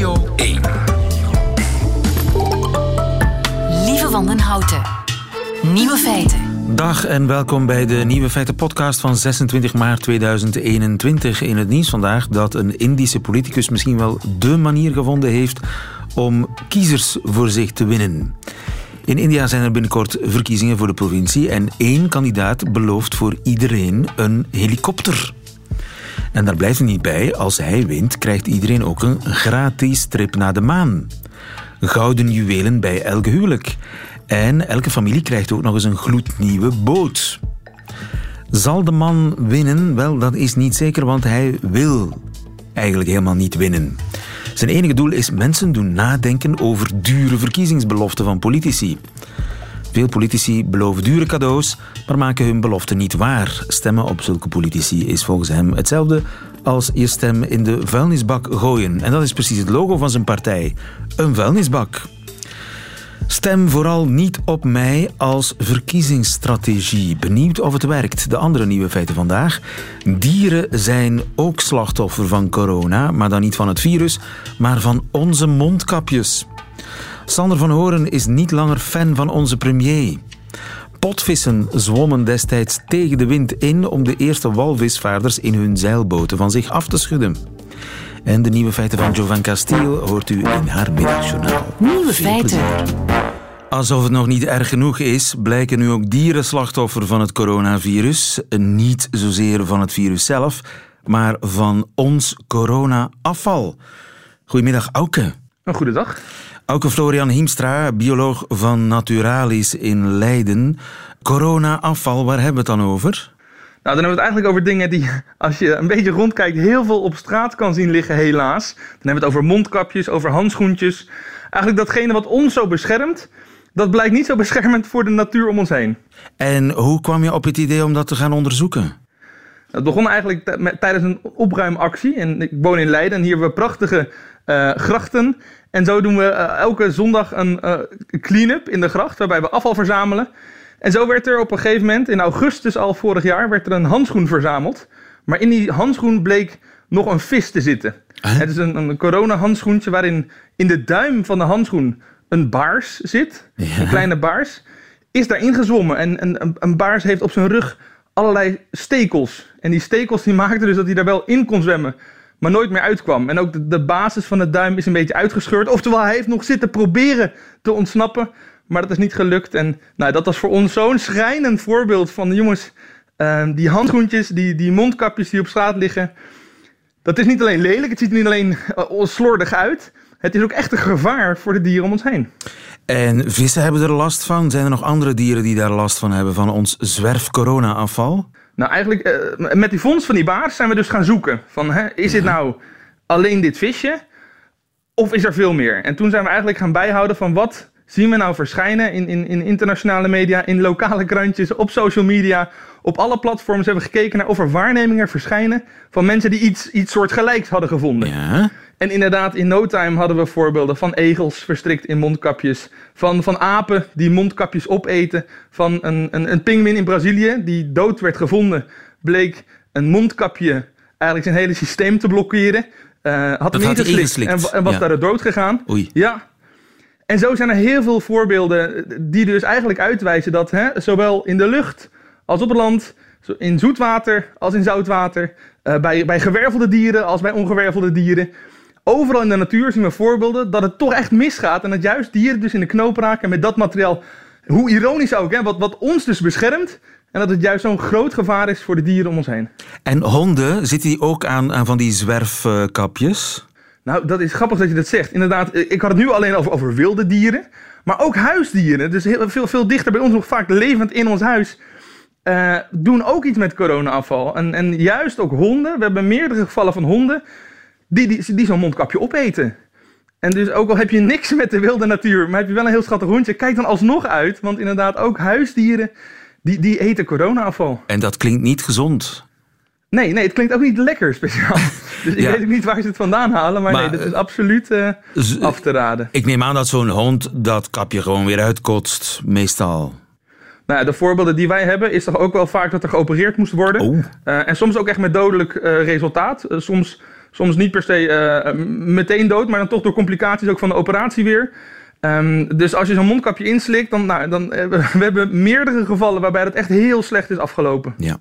Radio 1. Lieve Wandenhouten. Nieuwe feiten. Dag en welkom bij de Nieuwe Feiten podcast van 26 maart 2021. In het nieuws vandaag dat een Indische politicus misschien wel dé manier gevonden heeft om kiezers voor zich te winnen. In India zijn er binnenkort verkiezingen voor de provincie en één kandidaat belooft voor iedereen een helikopter. En daar blijft het niet bij. Als hij wint, krijgt iedereen ook een gratis trip naar de maan. Gouden juwelen bij elk huwelijk. En elke familie krijgt ook nog eens een gloednieuwe boot. Zal de man winnen? Wel, dat is niet zeker, want hij wil eigenlijk helemaal niet winnen. Zijn enige doel is mensen doen nadenken over dure verkiezingsbeloften van politici. Veel politici beloven dure cadeaus, maar maken hun beloften niet waar. Stemmen op zulke politici is volgens hem hetzelfde als je stem in de vuilnisbak gooien. En dat is precies het logo van zijn partij: een vuilnisbak. Stem vooral niet op mij als verkiezingsstrategie. Benieuwd of het werkt. De andere nieuwe feiten vandaag. Dieren zijn ook slachtoffer van corona, maar dan niet van het virus, maar van onze mondkapjes. Sander van Horen is niet langer fan van onze premier. Potvissen zwommen destijds tegen de wind in om de eerste walvisvaarders in hun zeilboten van zich af te schudden. En de nieuwe feiten van Jovan Castiel hoort u in haar middagjournaal. Nieuwe feiten. Alsof het nog niet erg genoeg is, blijken nu ook dieren slachtoffer van het coronavirus. Niet zozeer van het virus zelf, maar van ons corona-afval. Goedemiddag, Auke. Een goede dag. Auke Florian Hiemstra, bioloog van Naturalis in Leiden. Corona-afval, waar hebben we het dan over? Nou, dan hebben we het eigenlijk over dingen die, als je een beetje rondkijkt, heel veel op straat kan zien liggen, helaas. Dan hebben we het over mondkapjes, over handschoentjes. Eigenlijk datgene wat ons zo beschermt, dat blijkt niet zo beschermend voor de natuur om ons heen. En hoe kwam je op het idee om dat te gaan onderzoeken? Het begon eigenlijk met- tijdens een opruimactie. En ik woon in Leiden en hier hebben we prachtige eh, grachten. En zo doen we eh, elke zondag een eh, clean-up in de gracht, waarbij we afval verzamelen. En zo werd er op een gegeven moment, in augustus al vorig jaar, werd er een handschoen verzameld. Maar in die handschoen bleek nog een vis te zitten. Huh? Het is een, een corona-handschoentje waarin in de duim van de handschoen een baars zit. Een kleine baars. Is daarin gezwommen. En een, een, een baars heeft op zijn rug allerlei stekels. En die stekels die maakten dus dat hij daar wel in kon zwemmen. Maar nooit meer uitkwam. En ook de, basis van de duim is een beetje uitgescheurd. Oftewel, hij heeft nog zitten proberen te ontsnappen. Maar dat is niet gelukt. En nou, dat was voor ons zo'n schrijnend voorbeeld van... jongens, eh, die handschoentjes, die, die mondkapjes die op straat liggen... Dat is niet alleen lelijk, het ziet er niet alleen uh, slordig uit. Het is ook echt een gevaar voor de dieren om ons heen. En vissen hebben er last van. Zijn er nog andere dieren die daar last van hebben, van ons zwerf-corona-afval? Nou, eigenlijk eh, met die vondst van die baars zijn we dus gaan zoeken. Van, hè, is dit nou alleen dit visje? Of is er veel meer? En toen zijn we eigenlijk gaan bijhouden van wat zien we nou verschijnen in, in, in internationale media, in lokale krantjes, op social media. Op alle platforms hebben we gekeken naar of er waarnemingen verschijnen van mensen die iets, iets soortgelijks hadden gevonden. Ja. En inderdaad, in no time hadden we voorbeelden van egels verstrikt in mondkapjes. Van, van apen die mondkapjes opeten. Van een, een, een pinguïn in Brazilië die dood werd gevonden. Bleek een mondkapje eigenlijk zijn hele systeem te blokkeren. Eh, had hem had hij ingeslikt ingeslikt, en, en was ja. daar dood gegaan. Oei. Ja. En zo zijn er heel veel voorbeelden die dus eigenlijk uitwijzen dat hè, zowel in de lucht als op het land, zo in zoetwater als in zoutwater, eh, bij, bij gewervelde dieren als bij ongewervelde dieren, overal in de natuur zien we voorbeelden dat het toch echt misgaat en dat juist dieren dus in de knoop raken met dat materiaal. Hoe ironisch ook, hè, wat, wat ons dus beschermt en dat het juist zo'n groot gevaar is voor de dieren om ons heen. En honden, zitten die ook aan, aan van die zwerfkapjes? Nou, dat is grappig dat je dat zegt. Inderdaad, eh, ik had het nu alleen over, over wilde dieren. Maar ook huisdieren. Dus heel, veel, veel dichter bij ons, nog vaak levend in ons huis. eh, doen ook iets met corona-afval. En, en juist ook honden. We hebben meerdere gevallen van honden. Die, die, die zo'n mondkapje opeten. En dus ook al heb je niks met de wilde natuur. Maar heb je wel een heel schattig hondje. Kijk dan alsnog uit. Want inderdaad, ook huisdieren. Die, die eten corona-afval. En dat klinkt niet gezond. Nee, nee, het klinkt ook niet lekker speciaal. Dus ik Ja. weet ook niet waar ze het vandaan halen. Maar, Maar, nee, dat is eh, absoluut eh, z- af te raden. Ik neem aan dat zo'n hond dat kapje gewoon weer uitkotst, meestal. Nou, ja, de voorbeelden die wij hebben is toch ook wel vaak dat er geopereerd moest worden. Oh. Eh, en soms ook echt met dodelijk eh, resultaat. Eh, soms Soms niet per se meteen dood, maar dan toch door complicaties ook van de operatie weer. Ehm, dus als je zo'n mondkapje inslikt, dan, nou, dan we, we hebben meerdere gevallen waarbij dat echt heel slecht is afgelopen. Ja.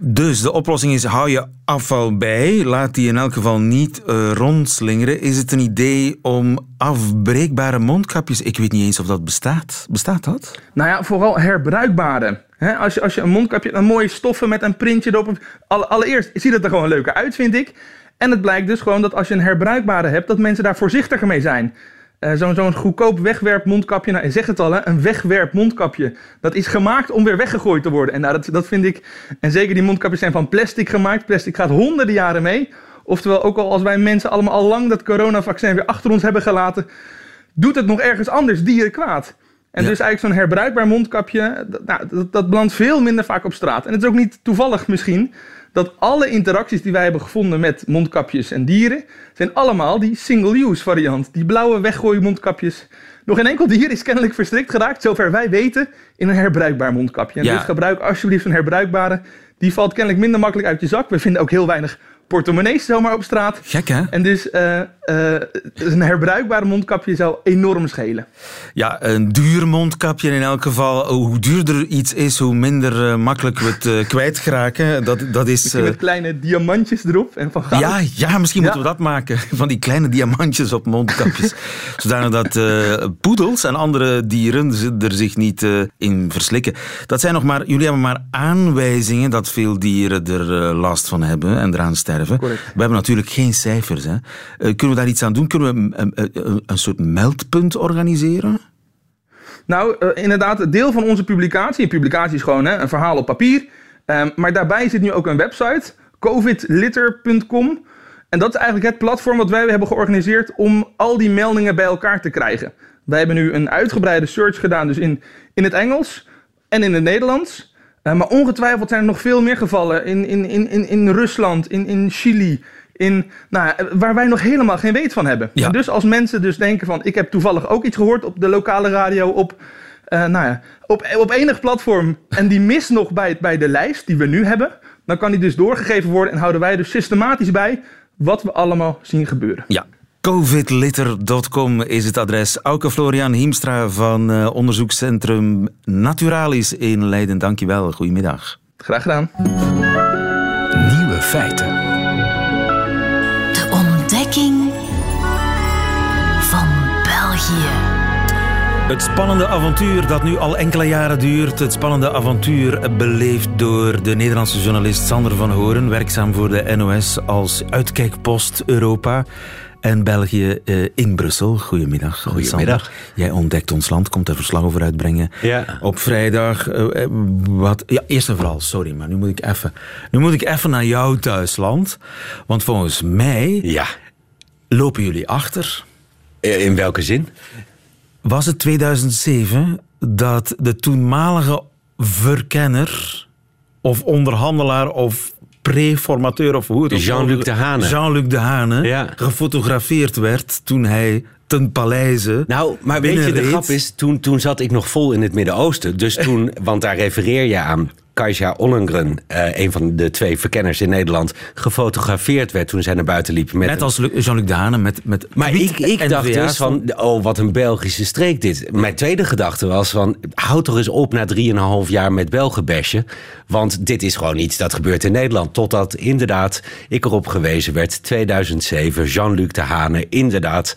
Dus de oplossing is: hou je afval bij, laat die in elk geval niet uh, rondslingeren. Is het een idee om afbreekbare mondkapjes? Ik weet niet eens of dat bestaat. Bestaat dat? Nou ja, vooral herbruikbare. als, je, als je een mondkapje, een mooie stoffen met een printje erop. Allereerst ziet het er gewoon leuker uit, vind ik. En het blijkt dus gewoon dat als je een herbruikbare hebt, dat mensen daar voorzichtiger mee zijn. Uh, Zo'n zo goedkoop wegwerpmondkapje, nou, je zegt het al, hè, een wegwerpmondkapje. Dat is gemaakt om weer weggegooid te worden. En nou, dat, dat vind ik, en zeker die mondkapjes zijn van plastic gemaakt. Plastic gaat honderden jaren mee. Oftewel, ook al als wij mensen allemaal al lang dat coronavaccin weer achter ons hebben gelaten, doet het nog ergens anders dieren kwaad. En dus eigenlijk zo'n herbruikbaar mondkapje, dat, nou, dat, dat belandt veel minder vaak op straat. En het is ook niet toevallig misschien dat alle interacties die wij hebben gevonden met mondkapjes en dieren, zijn allemaal die single-use variant. Die blauwe weggooien mondkapjes. Nog geen enkel dier is kennelijk verstrikt geraakt, zover wij weten, in een herbruikbaar mondkapje. En dus gebruik alsjeblieft een herbruikbare. Die valt kennelijk minder makkelijk uit je zak. We vinden ook heel weinig portemonnees zomaar op straat. Gek hè? En dus uh, uh, een herbruikbare mondkapje zou enorm schelen. Ja, een duur mondkapje in elk geval. Hoe duurder iets is, hoe minder uh, makkelijk we het kwijtraken. Dat, dat is, met kleine diamantjes erop en van goud. Ja, ja misschien ja. moeten we dat maken. Van die kleine diamantjes op mondkapjes. Zodanig dat poedels en andere dieren er zich niet in verslikken. Dat zijn nog maar, jullie hebben maar aanwijzingen dat veel dieren er last van hebben en eraan sterven. We hebben natuurlijk geen cijfers. Hè. Uh, kunnen we daar iets aan doen? Kunnen we een, een, een soort meldpunt organiseren? Nou, uh, inderdaad, deel van onze publicatie. Een publicatie is gewoon hè, een verhaal op papier. Um, maar daarbij zit nu ook een website, covidlitter.com. En dat is eigenlijk het platform wat wij hebben georganiseerd om al die meldingen bij elkaar te krijgen. Wij hebben nu een uitgebreide search gedaan, dus in, in het Engels en in het Nederlands. Uh, maar ongetwijfeld zijn er nog veel meer gevallen in, in, in, in Rusland, in, in Chili, in, nou, waar wij nog helemaal geen weet van hebben. Ja. dus als mensen dus denken van ik heb toevallig ook iets gehoord op de lokale radio op, uh, nou ja, op, op enig platform en die mist nog bij, bij de lijst die we nu hebben, dan kan die dus doorgegeven worden en houden wij dus systematisch bij wat we allemaal zien gebeuren. Ja, covidlitter.com is het adres. Auke Florian Hiemstra van uh, onderzoekscentrum Naturalis in Leiden. Dankjewel. Goedemiddag. Graag gedaan. Nieuwe feiten. De ontdekking van België. Het spannende avontuur dat nu al enkele jaren duurt. Het spannende avontuur beleefd door de Nederlandse journalist Sander van Horen, werkzaam voor de NOS als uitkijkpost Europa en België uh, in Brussel. Goedemiddag. Goedemiddag. Jij ontdekt ons land, komt er verslag over uitbrengen. Ja. Op vrijdag. Uh, wat, ja, eerst en vooral, sorry, maar nu moet ik even. Nu moet ik even naar jouw thuisland. Want volgens mij. Ja. Lopen jullie achter? In welke zin? Was het 2007 dat de toenmalige verkenner of onderhandelaar of preformateur of hoe het Jean-Luc de Hane. Jean-Luc de Hane ja. gefotografeerd werd toen hij ten paleize. Nou, maar weet je, de grap is, toen, toen zat ik nog vol in het Midden-Oosten. Dus toen, want daar refereer je aan. Kajsa Ollengren, uh, een van de twee verkenners in Nederland, gefotografeerd werd toen zij naar buiten liep. Met Net als Jean-Luc Dane met, met Maar ik, ik dacht dus van, oh wat een Belgische streek dit. Mijn tweede gedachte was van, houd toch eens op na drieënhalf jaar met Belgenbesje. Want dit is gewoon iets dat gebeurt in Nederland. Totdat inderdaad ik erop gewezen werd, 2007, Jean-Luc de Hane, inderdaad.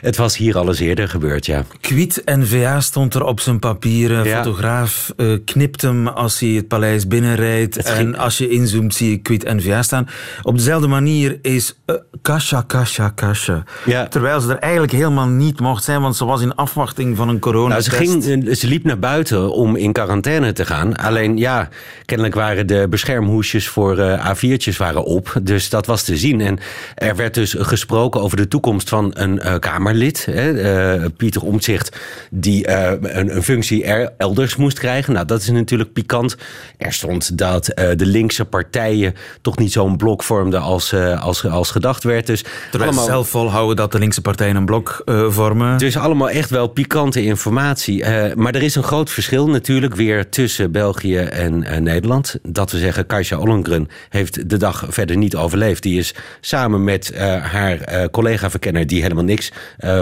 Het was hier al eens eerder gebeurd, ja. Kwiet NVA stond er op zijn papieren. Ja. Fotograaf uh, knipt hem als hij het paleis binnenrijdt. En als je inzoomt zie je Quid NVA staan. Op dezelfde manier is uh, Kasha, Kasha, Kasha. Ja. Terwijl ze er eigenlijk helemaal niet mocht zijn, want ze was in afwachting van een corona. Nou, ze, ging, ze liep naar buiten om in quarantaine te gaan. Alleen ja, kennelijk waren de beschermhoesjes voor uh, A4'tjes waren op. Dus dat was te zien. En er werd dus gesproken over de toekomst van een uh, Kamerlid. Hè, Pieter Omtzigt, die een, een functie er elders moest krijgen. Nou, dat is natuurlijk pikant. Er stond dat de linkse partijen toch niet zo'n blok vormden als, als, als gedacht werd. Dus Terwijl allemaal... zelf volhouden dat de linkse partijen een blok vormen. Dus allemaal echt wel pikante informatie. maar er is een groot verschil natuurlijk weer tussen België en Nederland. Dat we zeggen, Kajsa Ollengren heeft de dag verder niet overleefd. Die is samen met haar collega-verkenner, die helemaal niks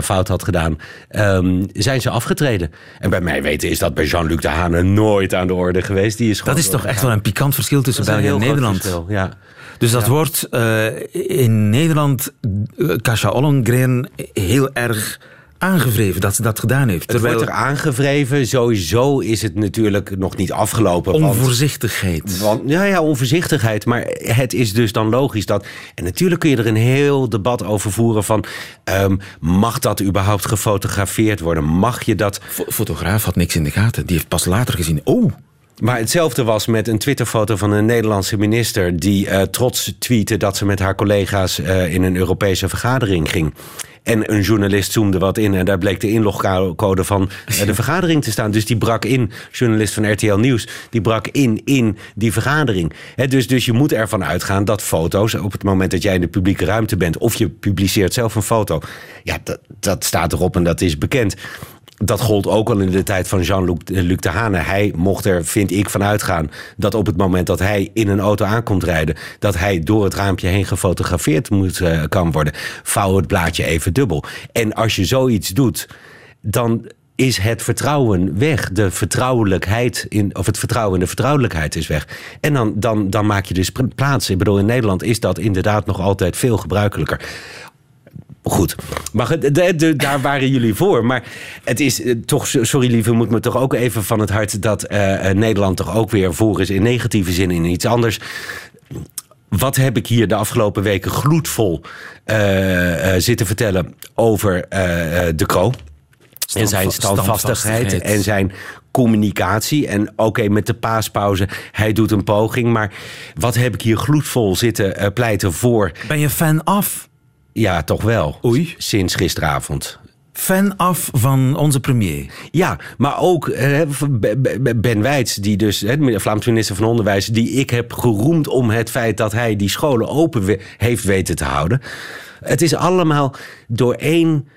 fout had gedaan, um, zijn ze afgetreden. En bij mij weten is dat bij Jean-Luc de Hane nooit aan de orde geweest. Die is dat is toch echt wel een pikant verschil tussen België en Nederland. Verschil, ja. Dus dat wordt uh, in Nederland uh, Kasha Ollengren heel erg aangevreven dat ze dat gedaan heeft. Terwijl... Het wordt er aangevreven. Sowieso is het natuurlijk nog niet afgelopen. Onvoorzichtigheid. Want, ja, ja, onvoorzichtigheid. Maar het is dus dan logisch dat... En natuurlijk kun je er een heel debat over voeren van... Ehm, mag dat überhaupt gefotografeerd worden? Mag je dat... fotograaf had niks in de gaten. Die heeft pas later gezien... Oh, maar hetzelfde was met een Twitterfoto van een Nederlandse minister... die uh, trots tweette dat ze met haar collega's uh, in een Europese vergadering ging. En een journalist zoomde wat in en daar bleek de inlogcode van eh, de vergadering te staan. Dus die brak in, journalist van RTL Nieuws, die brak in in die vergadering. dus, dus je moet ervan uitgaan dat foto's, op het moment dat jij in de publieke ruimte bent, of je publiceert zelf een foto, ja, dat, dat staat erop en dat is bekend dat gold ook al in de tijd van Jean-Luc de Hane. Hij mocht er, vind ik, van uitgaan dat op het moment dat hij in een auto aankomt rijden, dat hij door het raampje heen gefotografeerd moet, uh, kan worden. Vouw het blaadje even dubbel. En als je zoiets doet, dan is het vertrouwen weg. De vertrouwelijkheid in, of het vertrouwen in de vertrouwelijkheid is weg. En dan, dan, dan maak je dus plaats. Ik bedoel, in Nederland is dat inderdaad nog altijd veel gebruikelijker. Goed, maar daar waren jullie voor. Maar het is eh, toch, sorry lieve, moet me toch ook even van het hart dat uh, Nederland toch ook weer voor is in negatieve zin in iets anders. Wat heb ik hier de afgelopen weken gloedvol uh, zitten vertellen over de Kro? en zijn standvastigheid en zijn communicatie. En oké, met de paaspauze, hij doet een poging. Maar wat heb ik hier gloedvol zitten pleiten voor? Ben je fan af? Ja, toch wel. Oei. Sinds gisteravond. Fan af van onze premier. Ja, maar ook Ben Wijts, die dus, de Vlaamse minister van Onderwijs, die ik heb geroemd om het feit dat hij die scholen open heeft weten te houden. Het is allemaal door één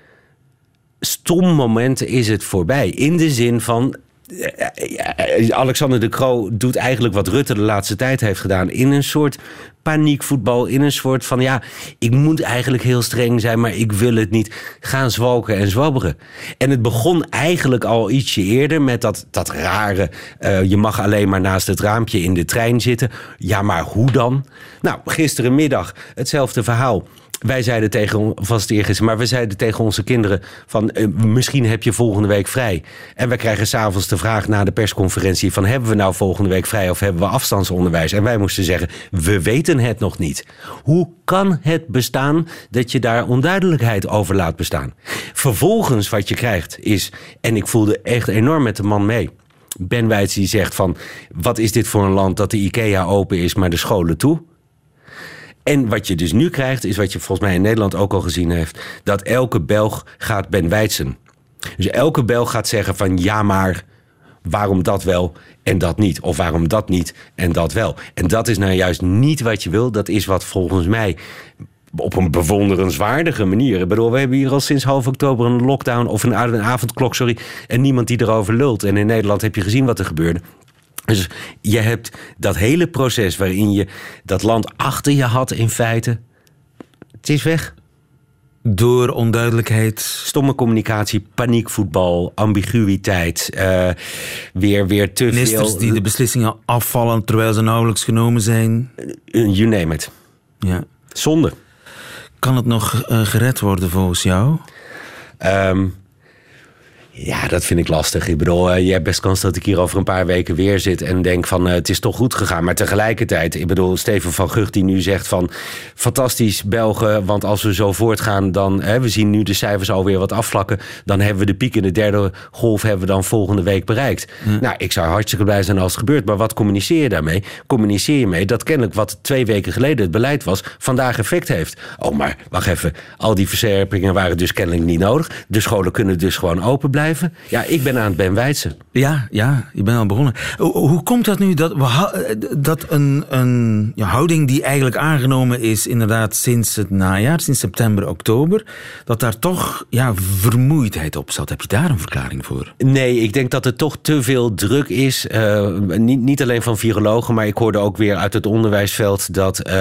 stom moment is het voorbij. In de zin van Alexander de Croo doet eigenlijk wat Rutte de laatste tijd heeft gedaan. In een soort paniekvoetbal. In een soort van ja, ik moet eigenlijk heel streng zijn, maar ik wil het niet. Gaan zwalken en zwabberen. En het begon eigenlijk al ietsje eerder met dat, dat rare. Je mag alleen maar naast het raampje in de trein zitten. Ja, maar hoe dan? Nou, gisterenmiddag hetzelfde verhaal. Wij zeiden tegen, maar we zeiden tegen onze kinderen van uh, misschien heb je volgende week vrij. En wij krijgen s'avonds de vraag na de persconferentie van hebben we nou volgende week vrij of hebben we afstandsonderwijs? En wij moesten zeggen, we weten het nog niet. Hoe kan het bestaan dat je daar onduidelijkheid over laat bestaan? Vervolgens wat je krijgt is, en ik voelde echt enorm met de man mee. Ben Wijts die zegt van, wat is dit voor een land dat de IKEA open is, maar de scholen toe? En wat je dus nu krijgt, is wat je volgens mij in Nederland ook al gezien heeft, dat elke Belg gaat Ben Wijtsen. Dus elke Belg gaat zeggen van ja, maar waarom dat wel en dat niet? Of waarom dat niet en dat wel? En dat is nou juist niet wat je wil. Dat is wat volgens mij op een bewonderenswaardige manier. Ik bedoel, we hebben hier al sinds half oktober een lockdown of een avondklok, sorry, en niemand die erover lult. En in Nederland heb je gezien wat er gebeurde. Dus je hebt dat hele proces waarin je dat land achter je had in feite. Het is weg. Door onduidelijkheid. Stomme communicatie, paniekvoetbal, ambiguïteit. Uh, weer, weer te Ministers veel... die de beslissingen afvallen terwijl ze nauwelijks genomen zijn. Eh, you name it. Ja. Zonde. Kan het nog uh, gered worden volgens jou? Um, ja, dat vind ik lastig. Ik bedoel, uh, je hebt best kans dat ik hier over een paar weken weer zit en denk van uh, het is toch goed gegaan. Maar tegelijkertijd, ik bedoel, Steven van Gucht die nu zegt van fantastisch Belgen, want als we zo voortgaan, dan hè, we zien nu de cijfers alweer wat afvlakken. Dan hebben we de piek in de derde golf hebben we dan volgende week bereikt. Nou, ik zou hartstikke blij zijn als het gebeurt. Maar wat communiceer je daarmee? Communiceer je mee dat kennelijk wat twee weken geleden het beleid was, vandaag effect heeft. Oh, maar wacht even, al die verscherpingen waren dus kennelijk niet nodig. De scholen kunnen dus gewoon open blijven blijven? Ja, ik ben aan het Ben Weidsen. Ja, ja, je bent al begonnen. Hoe, komt dat nu dat, we dat een, een ja, houding die eigenlijk aangenomen is, inderdaad sinds het najaar, sinds september, oktober, dat daar toch ja, vermoeidheid op zat? Heb je daar een verklaring voor? Nee, ik denk dat er toch te veel druk is. Uh, niet, niet alleen van virologen, maar ik hoorde ook weer uit het onderwijsveld dat uh,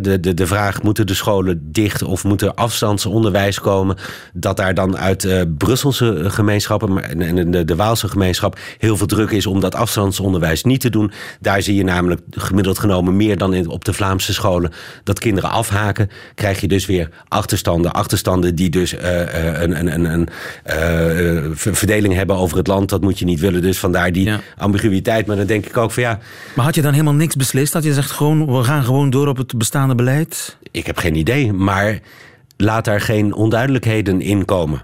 de, de, de vraag: moeten de scholen dicht of moet er afstandsonderwijs komen? Dat daar dan uit uh, Brusselse gemeenschappen en de, de Waalse gemeenschap heel veel druk is om dat afstandsonderwijs niet te doen. Daar zie je namelijk gemiddeld genomen meer dan in, op de Vlaamse scholen dat kinderen afhaken. Krijg je dus weer achterstanden. Achterstanden die dus uh, een, een, een, een verdeling hebben over het land. Dat moet je niet willen. Dus vandaar die ambiguïteit. Maar dan denk ik ook van ja. Maar had je dan helemaal niks beslist? Dat je zegt gewoon, we gaan gewoon door op het bestaande beleid? Ik heb geen idee. Maar laat daar geen onduidelijkheden in komen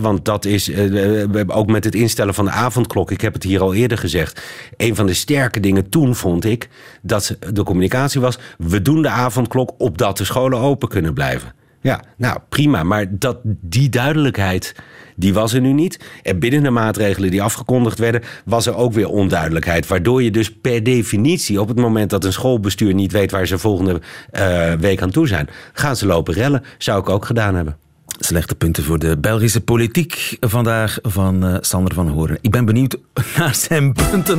want dat is uh, ook met het instellen van de avondklok. Ik heb het hier al eerder gezegd. Een van de sterke dingen toen vond ik dat de communicatie was: we doen de avondklok opdat de scholen open kunnen blijven. Ja, nou prima. Maar dat, die duidelijkheid die was er nu niet. En binnen de maatregelen die afgekondigd werden, was er ook weer onduidelijkheid. Waardoor je dus per definitie op het moment dat een schoolbestuur niet weet waar ze volgende uh, week aan toe zijn, gaan ze lopen rellen. Zou ik ook gedaan hebben. Slechte punten voor de Belgische politiek vandaag van uh, Sander van Horen. Ik ben benieuwd naar zijn punten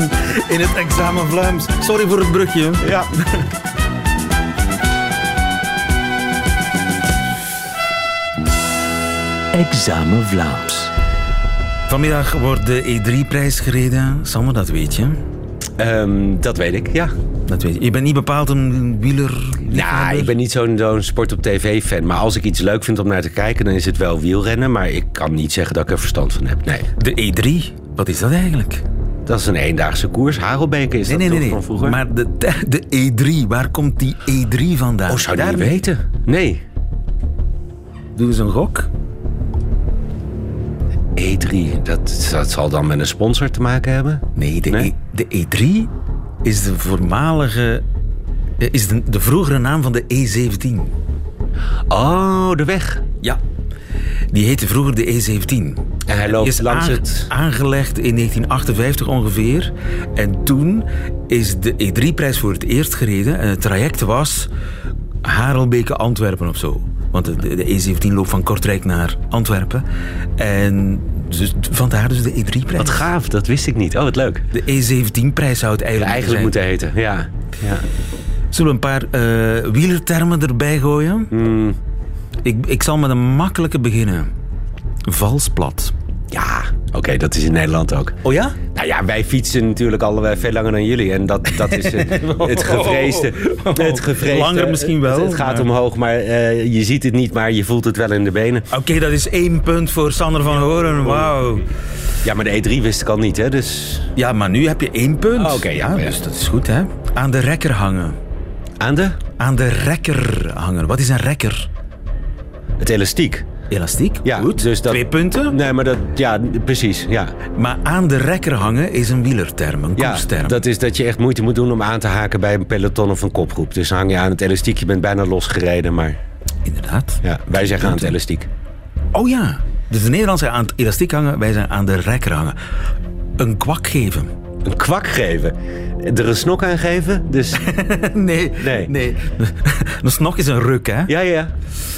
in het examen Vlaams. Sorry voor het brugje. Ja. examen Vlaams. Vanmiddag wordt de E3-prijs gereden. Sander, dat weet je. Um, dat weet ik, ja. Dat weet je. je bent niet bepaald een wieler. Ja, ik ben niet zo'n zo'n sport op tv-fan. Maar als ik iets leuk vind om naar te kijken, dan is het wel wielrennen. Maar ik kan niet zeggen dat ik er verstand van heb. Nee. De E3, wat is dat eigenlijk? Dat is een eendaagse koers. Hagelbeke is nee, dat nee, nee, van vroeger? Maar de, de E3, waar komt die E3 vandaan? Oh, zou je dat weten? Nee. Doe eens een gok. E3, dat, dat zal dan met een sponsor te maken hebben? Nee, de, E, de E3 is de voormalige. is de, de vroegere naam van de E17. Oh, de weg. Ja. Die heette vroeger de E17. En hij loopt langs het... aangelegd in 1958 ongeveer. En toen is de E3-prijs voor het eerst gereden. En het traject was Harelbeke, Antwerpen of zo. Want de, de E17 loopt van Kortrijk naar Antwerpen. En dus, vandaar dus de E3-prijs. Wat gaaf, dat wist ik niet. Oh, wat leuk. De E17-prijs zou het eigenlijk, eigenlijk moeten heten. Ja. ja. Zullen we een paar uh, wielertermen erbij gooien? Mm. Ik, ik zal met een makkelijke beginnen. Valsplat. Ja, oké, dat is in Nederland ook. Oh ja? Nou ja, wij fietsen natuurlijk al veel langer dan jullie. En dat, dat is het, het gevreesde. Het gevreesde langer misschien wel. Het, gaat omhoog, maar uh, je ziet het niet, maar je voelt het wel in de benen. Oké, dat is één punt voor Sander van Horen. Wauw. Ja, maar de E3 wist ik al niet, hè? Dus... Ja, maar nu heb je één punt. Oh, Oké, okay, ja, ja. Dus dat is goed, hè? Aan de rekker hangen. Aan de? Aan de rekker hangen. Wat is een rekker? Het elastiek. Elastiek? Ja, Goed. Dus dat, Twee punten? Nee, maar dat, ja, precies. Ja. Maar aan de rekker hangen is een wielerterm, een ja, koersterm. dat is dat je echt moeite moet doen om aan te haken bij een peloton of een kopgroep. Dus hang je aan het elastiek, je bent bijna losgereden, maar... Inderdaad. Ja, wij zeggen aan het elastiek. Oh ja, dus de Nederlanders zijn aan het elastiek hangen, wij zijn aan de rekker hangen. Een kwak geven. Een kwak geven? Er een snok aan geven? Dus... nee, nee, nee. Een snok is een ruk, hè? Ja, ja.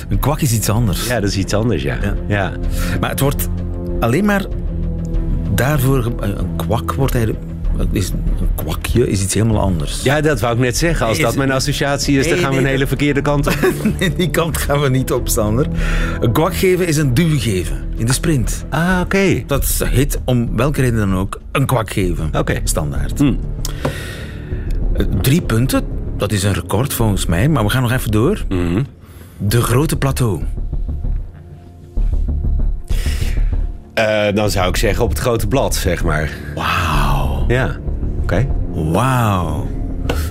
Een kwak is iets anders. Ja, dat is iets anders, ja. ja. ja. Maar het wordt alleen maar daarvoor... Een kwak wordt eigenlijk... Is een kwakje is iets helemaal anders. Ja, dat wou ik net zeggen. Als dat mijn associatie is, nee, dan gaan we een hele verkeerde kant op. nee, die kant gaan we niet op, Sander. Een kwak geven is een duw geven in de sprint. Ah, oké. Dat heet, om welke reden dan ook, een kwak geven. Oké. Standaard. Hm. Drie punten, dat is een record volgens mij, maar we gaan nog even door. Mm De grote plateau. Uh, dan zou ik zeggen op het grote blad, zeg maar. Wauw. Ja, oké. Okay. Wauw.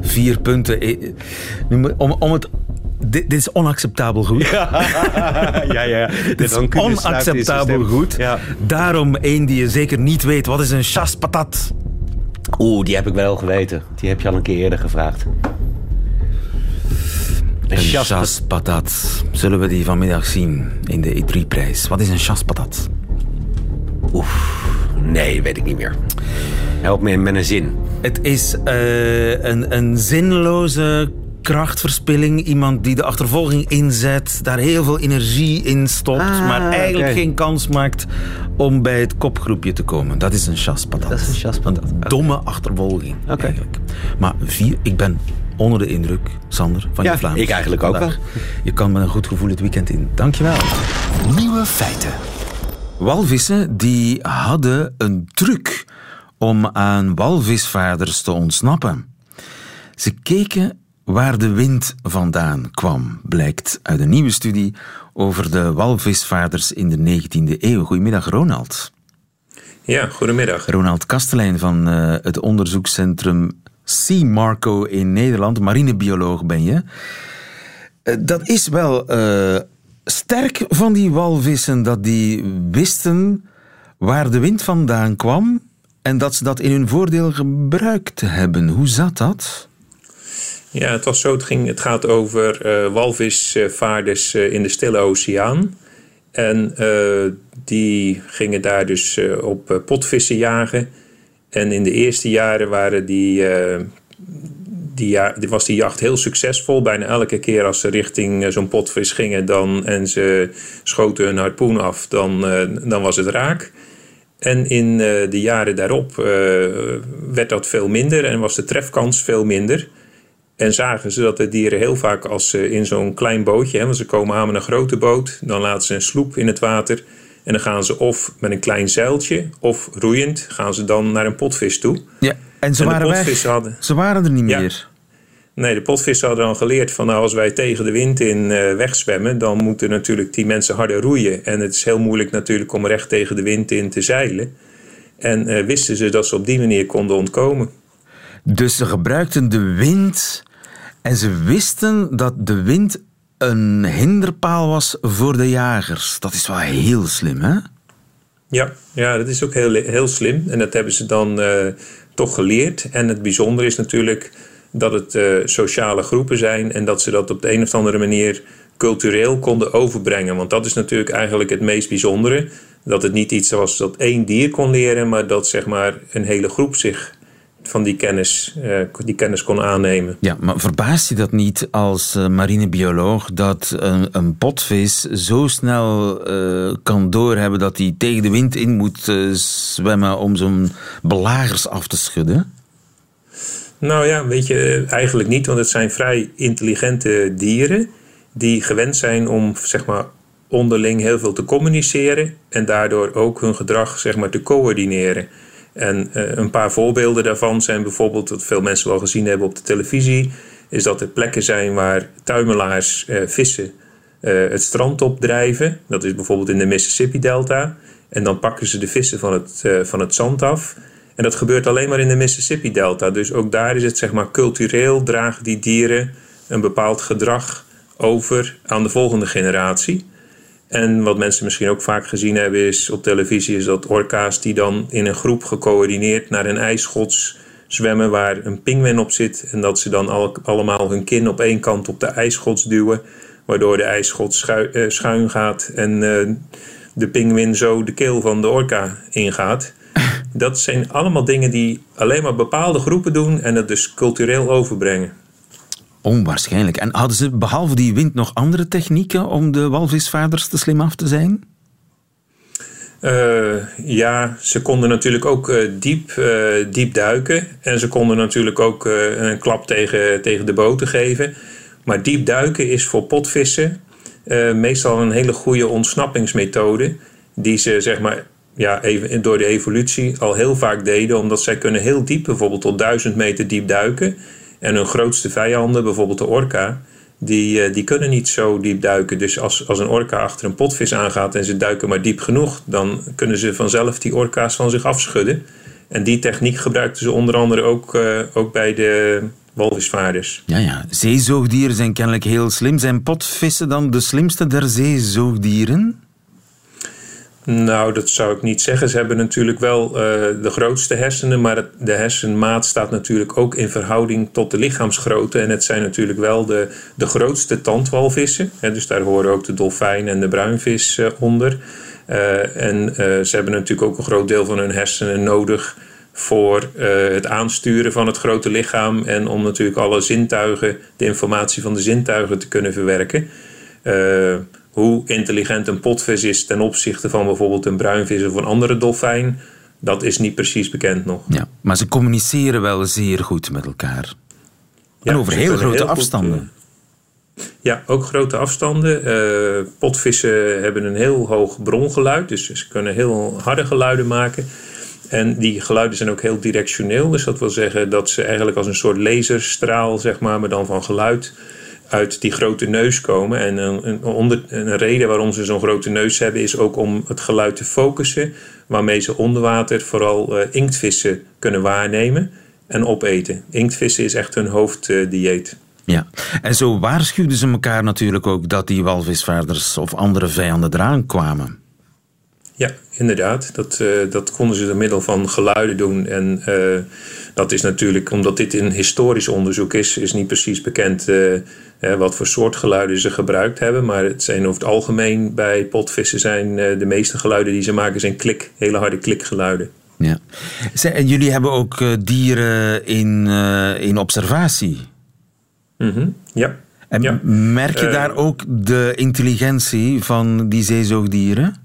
Vier punten. Om, om het dit, dit, is onacceptabel goed. Ja, ja, ja. Dit is onacceptabel goed. Ja. Daarom één die je zeker niet weet. Wat is een chaspatat? Oeh, die heb ik wel geweten. Die heb je al een keer eerder gevraagd. Een chaspatat. Zullen we die vanmiddag zien in de E3-prijs? Wat is een chaspatat? Oef. Nee, weet ik niet meer. Help me met een zin. Het is uh, een, een zinloze krachtverspilling. Iemand die de achtervolging inzet, daar heel veel energie in stopt, ah, maar eigenlijk geen kans maakt om bij het kopgroepje te komen. Dat is een chaspatat. Dat is een chaspatat. Een domme achtervolging, okay. eigenlijk. Maar vier, ik ben onder de indruk, Sander, van je Vlaams. ik eigenlijk ook wel. Je kan met een goed gevoel het weekend in. Dankjewel. Nieuwe feiten. Walvissen die hadden een truc om aan walvisvaarders te ontsnappen. Ze keken waar de wind vandaan kwam, blijkt uit een nieuwe studie over de walvisvaarders in de 19e eeuw. Goedemiddag, Ronald. Ja, goedemiddag. Ronald Kastelein van uh, het onderzoekscentrum Sea Marco in Nederland. Marinebioloog ben je. Uh, dat is wel uh, sterk van die walvissen dat die wisten waar de wind vandaan kwam en dat ze dat in hun voordeel gebruikt hebben. Hoe zat dat? Ja, het was zo. Het, ging, het gaat over uh, walvisvaarders uh, in de Stille Oceaan. En die gingen daar dus op potvissen jagen. En in de eerste jaren waren die, die, was die jacht heel succesvol. Bijna elke keer als ze richting zo'n potvis gingen dan, en ze schoten hun harpoen af, dan, dan was het raak. En in de jaren daarop werd dat veel minder en was de trefkans veel minder. En zagen ze dat de dieren heel vaak als ze in zo'n klein bootje, hè, want ze komen aan met een grote boot, dan laten ze een sloep in het water. En dan gaan ze of met een klein zeiltje of roeiend gaan ze dan naar een potvis toe. Ja, en ze, waren, weg. Hadden, ze waren er niet meer. Nee, de potvissen hadden dan geleerd van nou, als wij tegen de wind in uh, wegzwemmen, dan moeten natuurlijk die mensen harder roeien. En het is heel moeilijk natuurlijk om recht tegen de wind in te zeilen. En uh, wisten ze dat ze op die manier konden ontkomen. Dus ze gebruikten de wind en ze wisten dat de wind een hinderpaal was voor de jagers. Dat is wel heel slim, hè? Ja, ja dat is ook heel, heel slim. En dat hebben ze dan uh, toch geleerd. En het bijzondere is natuurlijk dat het uh, sociale groepen zijn en dat ze dat op de een of andere manier cultureel konden overbrengen. Want dat is natuurlijk eigenlijk het meest bijzondere. Dat het niet iets was dat één dier kon leren, maar dat zeg maar een hele groep zich van die kennis, uh, die kennis kon aannemen. Ja, maar verbaast je dat niet als uh, marinebioloog dat een, een, potvis zo snel uh, kan doorhebben dat hij tegen de wind in moet zwemmen om zo'n belagers af te schudden? Nou ja, weet je, eigenlijk niet, want het zijn vrij intelligente dieren die gewend zijn om zeg maar onderling heel veel te communiceren en daardoor ook hun gedrag zeg maar te coördineren. En uh, een paar voorbeelden daarvan zijn bijvoorbeeld, wat veel mensen wel gezien hebben op de televisie, is dat er plekken zijn waar tuimelaars uh, vissen het strand opdrijven. Dat is bijvoorbeeld in de Mississippi-delta. En dan pakken ze de vissen van het, van het zand af. En dat gebeurt alleen maar in de Mississippi-delta. Dus ook daar is het zeg maar cultureel dragen die dieren een bepaald gedrag over aan de volgende generatie. En wat mensen misschien ook vaak gezien hebben is op televisie... is dat orka's die dan in een groep gecoördineerd naar een ijsschots zwemmen... waar een pinguïn op zit. En dat ze dan al, allemaal hun kin op één kant op de ijsschots duwen... waardoor de ijsschots uh, schuin gaat en uh, de pinguïn zo de keel van de orka ingaat. Dat zijn allemaal dingen die alleen maar bepaalde groepen doen... en dat dus cultureel overbrengen. Onwaarschijnlijk. En hadden ze behalve die wind nog andere technieken om de walvisvaarders te slim af te zijn? Uh, ja, ze konden natuurlijk ook uh, diep, uh, diep duiken. En ze konden natuurlijk ook een klap tegen, tegen de boten geven. Maar diep duiken is voor potvissen meestal een hele goede ontsnappingsmethode. Die ze zeg maar ja, even door de evolutie al heel vaak deden. Omdat zij kunnen heel diep, bijvoorbeeld tot duizend meter diep duiken. En hun grootste vijanden, bijvoorbeeld de orka, die, eh, die kunnen niet zo diep duiken. Dus als, als een orka achter een potvis aangaat en ze duiken maar diep genoeg, dan kunnen ze vanzelf die orka's van zich afschudden. En die techniek gebruikten ze onder andere ook, uh, ook bij de walvisvaarders. Ja, ja. Zeezoogdieren zijn kennelijk heel slim. Zijn potvissen dan de slimste der zeezoogdieren? Nou, dat zou ik niet zeggen. Ze hebben natuurlijk wel uh, de grootste hersenen, maar de hersenmaat staat natuurlijk ook in verhouding tot de lichaamsgrootte. En het zijn natuurlijk wel de, de grootste tandwalvissen. Hè, dus daar horen ook de dolfijn en de bruinvis uh, onder. en ze hebben natuurlijk ook een groot deel van hun hersenen nodig voor het aansturen van het grote lichaam en om natuurlijk alle zintuigen, de informatie van de zintuigen te kunnen verwerken. Hoe intelligent een potvis is ten opzichte van bijvoorbeeld een bruinvis of een andere dolfijn, dat is niet precies bekend nog. Ja, maar ze communiceren wel zeer goed met elkaar. Ja, en over heel grote afstanden. Eh, ja, ook grote afstanden. Uh, potvissen hebben een heel hoog brongeluid, dus ze kunnen heel harde geluiden maken. En die geluiden zijn ook heel directioneel. Dus dat wil zeggen dat ze eigenlijk als een soort laserstraal, zeg maar, maar dan van geluid uit die grote neus komen. En een, een, een reden waarom ze zo'n grote neus hebben is ook om het geluid te focussen, waarmee ze onder water vooral uh, inktvissen kunnen waarnemen en opeten. Inktvissen is echt hun hoofddieet. Ja, en zo waarschuwden ze elkaar natuurlijk ook dat die walvisvaarders of andere vijanden eraan kwamen. Ja, inderdaad. Dat, uh, dat konden ze door middel van geluiden doen. En uh, dat is natuurlijk, omdat dit een historisch onderzoek is, is niet precies bekend uh, wat voor soort geluiden ze gebruikt hebben. Maar het zijn over het algemeen bij potvissen zijn de meeste geluiden die ze maken zijn klik, hele harde klikgeluiden. Ja. En jullie hebben ook dieren in, in observatie. Mm Ja. En ja. merk je daar ook de intelligentie van die zeezoogdieren?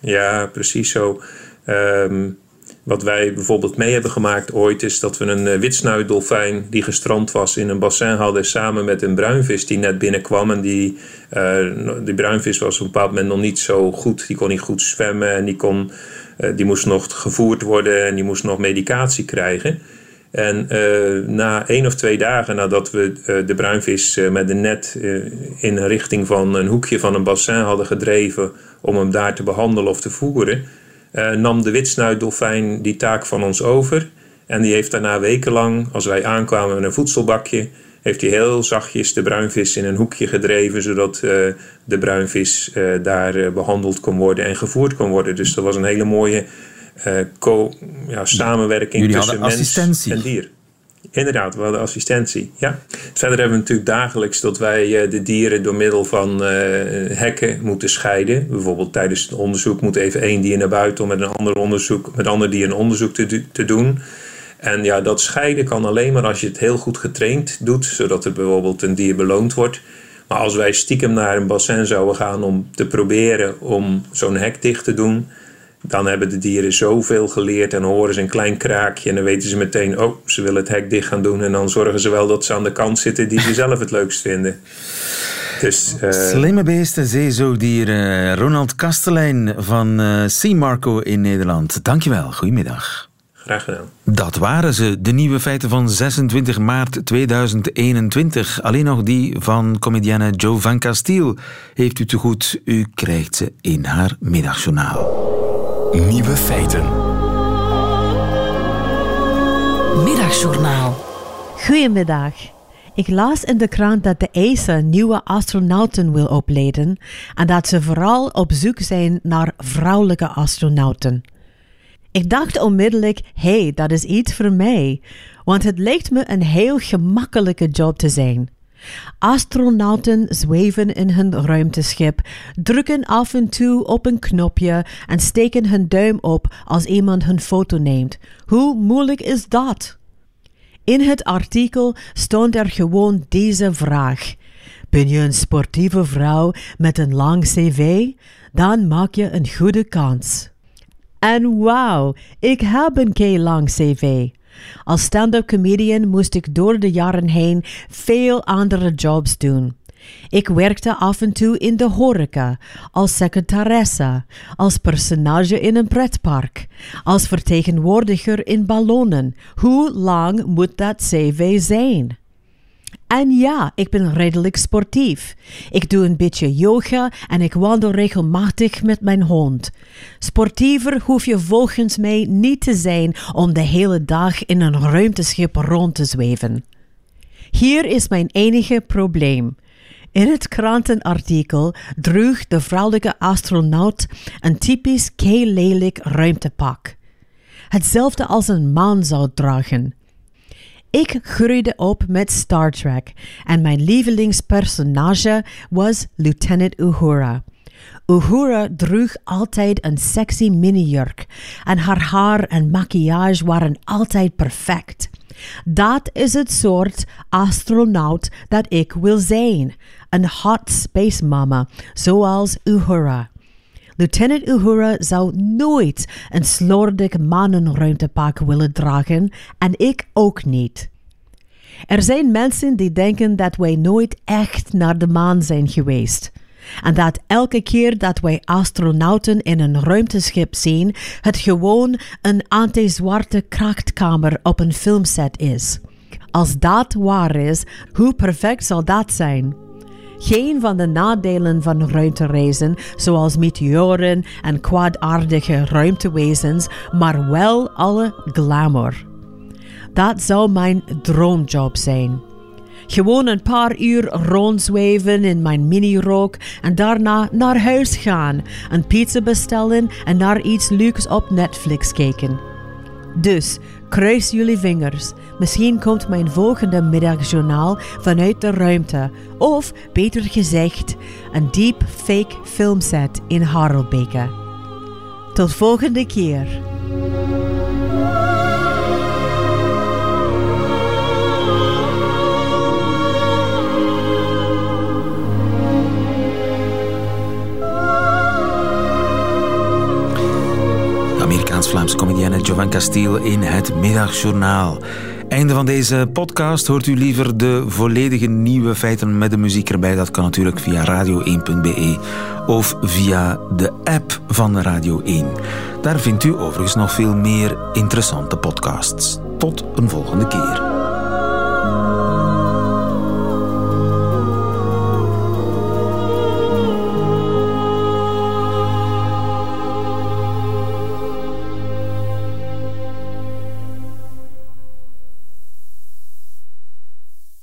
Ja, precies zo. Um, wat wij bijvoorbeeld mee hebben gemaakt ooit is dat we een uh, witsnuitdolfijn die gestrand was in een bassin hadden samen met een bruinvis die net binnenkwam. En die, uh, die bruinvis was op een bepaald moment nog niet zo goed. Die kon niet goed zwemmen en die, kon, uh, die moest nog gevoerd worden en die moest nog medicatie krijgen. En na één of twee dagen nadat we de bruinvis met een net in richting van een hoekje van een bassin hadden gedreven om hem daar te behandelen of te voeren, nam de witsnuitdolfijn die taak van ons over. En die heeft daarna wekenlang, als wij aankwamen met een voedselbakje, heeft hij heel zachtjes de bruinvis in een hoekje gedreven, zodat uh, de bruinvis uh, daar behandeld kon worden en gevoerd kon worden. Dus dat was een hele mooie ja, samenwerking Jullie tussen mens en dier. Inderdaad, we hadden assistentie. Ja. Verder hebben we natuurlijk dagelijks dat wij eh, de dieren door middel van uh, hekken moeten scheiden. Bijvoorbeeld tijdens het onderzoek moet even één dier naar buiten om met een ander, onderzoek, met ander dier een onderzoek te, te doen. En ja, dat scheiden kan alleen maar als je het heel goed getraind doet, zodat er bijvoorbeeld een dier beloond wordt. Maar als wij stiekem naar een bassin zouden gaan om te proberen om zo'n hek dicht te doen, dan hebben de dieren zoveel geleerd en horen ze een klein kraakje en dan weten ze meteen, oh, ze willen het hek dicht gaan doen en dan zorgen ze wel dat ze aan de kant zitten die ze zelf het leukst vinden. Dus, uh... Slimme beesten, zeezoogdieren. Ronald Kastelein van uh, Sea Marco in Nederland. Dankjewel, goedemiddag. Graag gedaan. Dat waren ze, de nieuwe feiten van 26 maart 2021. Alleen nog die van comedienne Joe van Castiel heeft u te goed. U krijgt ze in haar middagjournaal. Nieuwe feiten. Middagjournaal. Goedemiddag. Ik las in de krant dat de ESA nieuwe astronauten wil opleiden en dat ze vooral op zoek zijn naar vrouwelijke astronauten. Ik dacht onmiddellijk, hé, hey, dat is iets voor mij, want het lijkt me een heel gemakkelijke job te zijn. Astronauten zweven in hun ruimteschip, drukken af en toe op een knopje en steken hun duim op als iemand hun foto neemt. Hoe moeilijk is dat? In het artikel stond er gewoon deze vraag. Ben je een sportieve vrouw met een lang cv? Dan maak je een goede kans. En wauw, ik heb een kei lang cv. Als stand-up comedian moest ik door de jaren heen veel andere jobs doen. Ik werkte af en toe in de horeca, als secretaresse, als personage in een pretpark, als vertegenwoordiger in ballonnen. Hoe lang moet dat cv zijn? En ja, ik ben redelijk sportief. Ik doe een beetje yoga en ik wandel regelmatig met mijn hond. Sportiever hoef je volgens mij niet te zijn om de hele dag in een ruimteschip rond te zweven. Hier is mijn enige probleem. In het krantenartikel droeg de vrouwelijke astronaut een typisch kei-lelijk ruimtepak. Hetzelfde als een man zou dragen. Ik groeide op met Star Trek en mijn lievelingspersonage was Lieutenant Uhura. Uhura droeg altijd een sexy minijurk en haar haar en maquillage waren altijd perfect. Dat is het soort astronaut dat ik wil zijn. Een hot space mama, zoals Uhura. Lieutenant Uhura zou nooit een slordig mannenruimtepak willen dragen en ik ook niet. Er zijn mensen die denken dat wij nooit echt naar de maan zijn geweest. En dat elke keer dat wij astronauten in een ruimteschip zien, het gewoon een anti-zwarte krachtkamer op een filmset is. Als dat waar is, hoe perfect zal dat zijn? Geen van de nadelen van ruimtereizen, zoals meteoren en kwaadaardige ruimtewezens, maar wel alle glamour. Dat zou mijn droomjob zijn. Gewoon een paar uur rondzweven in mijn mini-rook en daarna naar huis gaan, een pizza bestellen en naar iets leuks op Netflix kijken. Dus kruis jullie vingers. Misschien komt mijn volgende middagjournaal vanuit de ruimte, of beter gezegd, een deepfake filmset in Harelbeke. Tot volgende keer. Amerikaans-Vlaams Jovan Castiel in het Middagjournaal. Einde van deze podcast. Hoort u liever de volledige nieuwe feiten met de muziek erbij? Dat kan natuurlijk via radio1.be of via de app van Radio 1. Daar vindt u overigens nog veel meer interessante podcasts. Tot een volgende keer.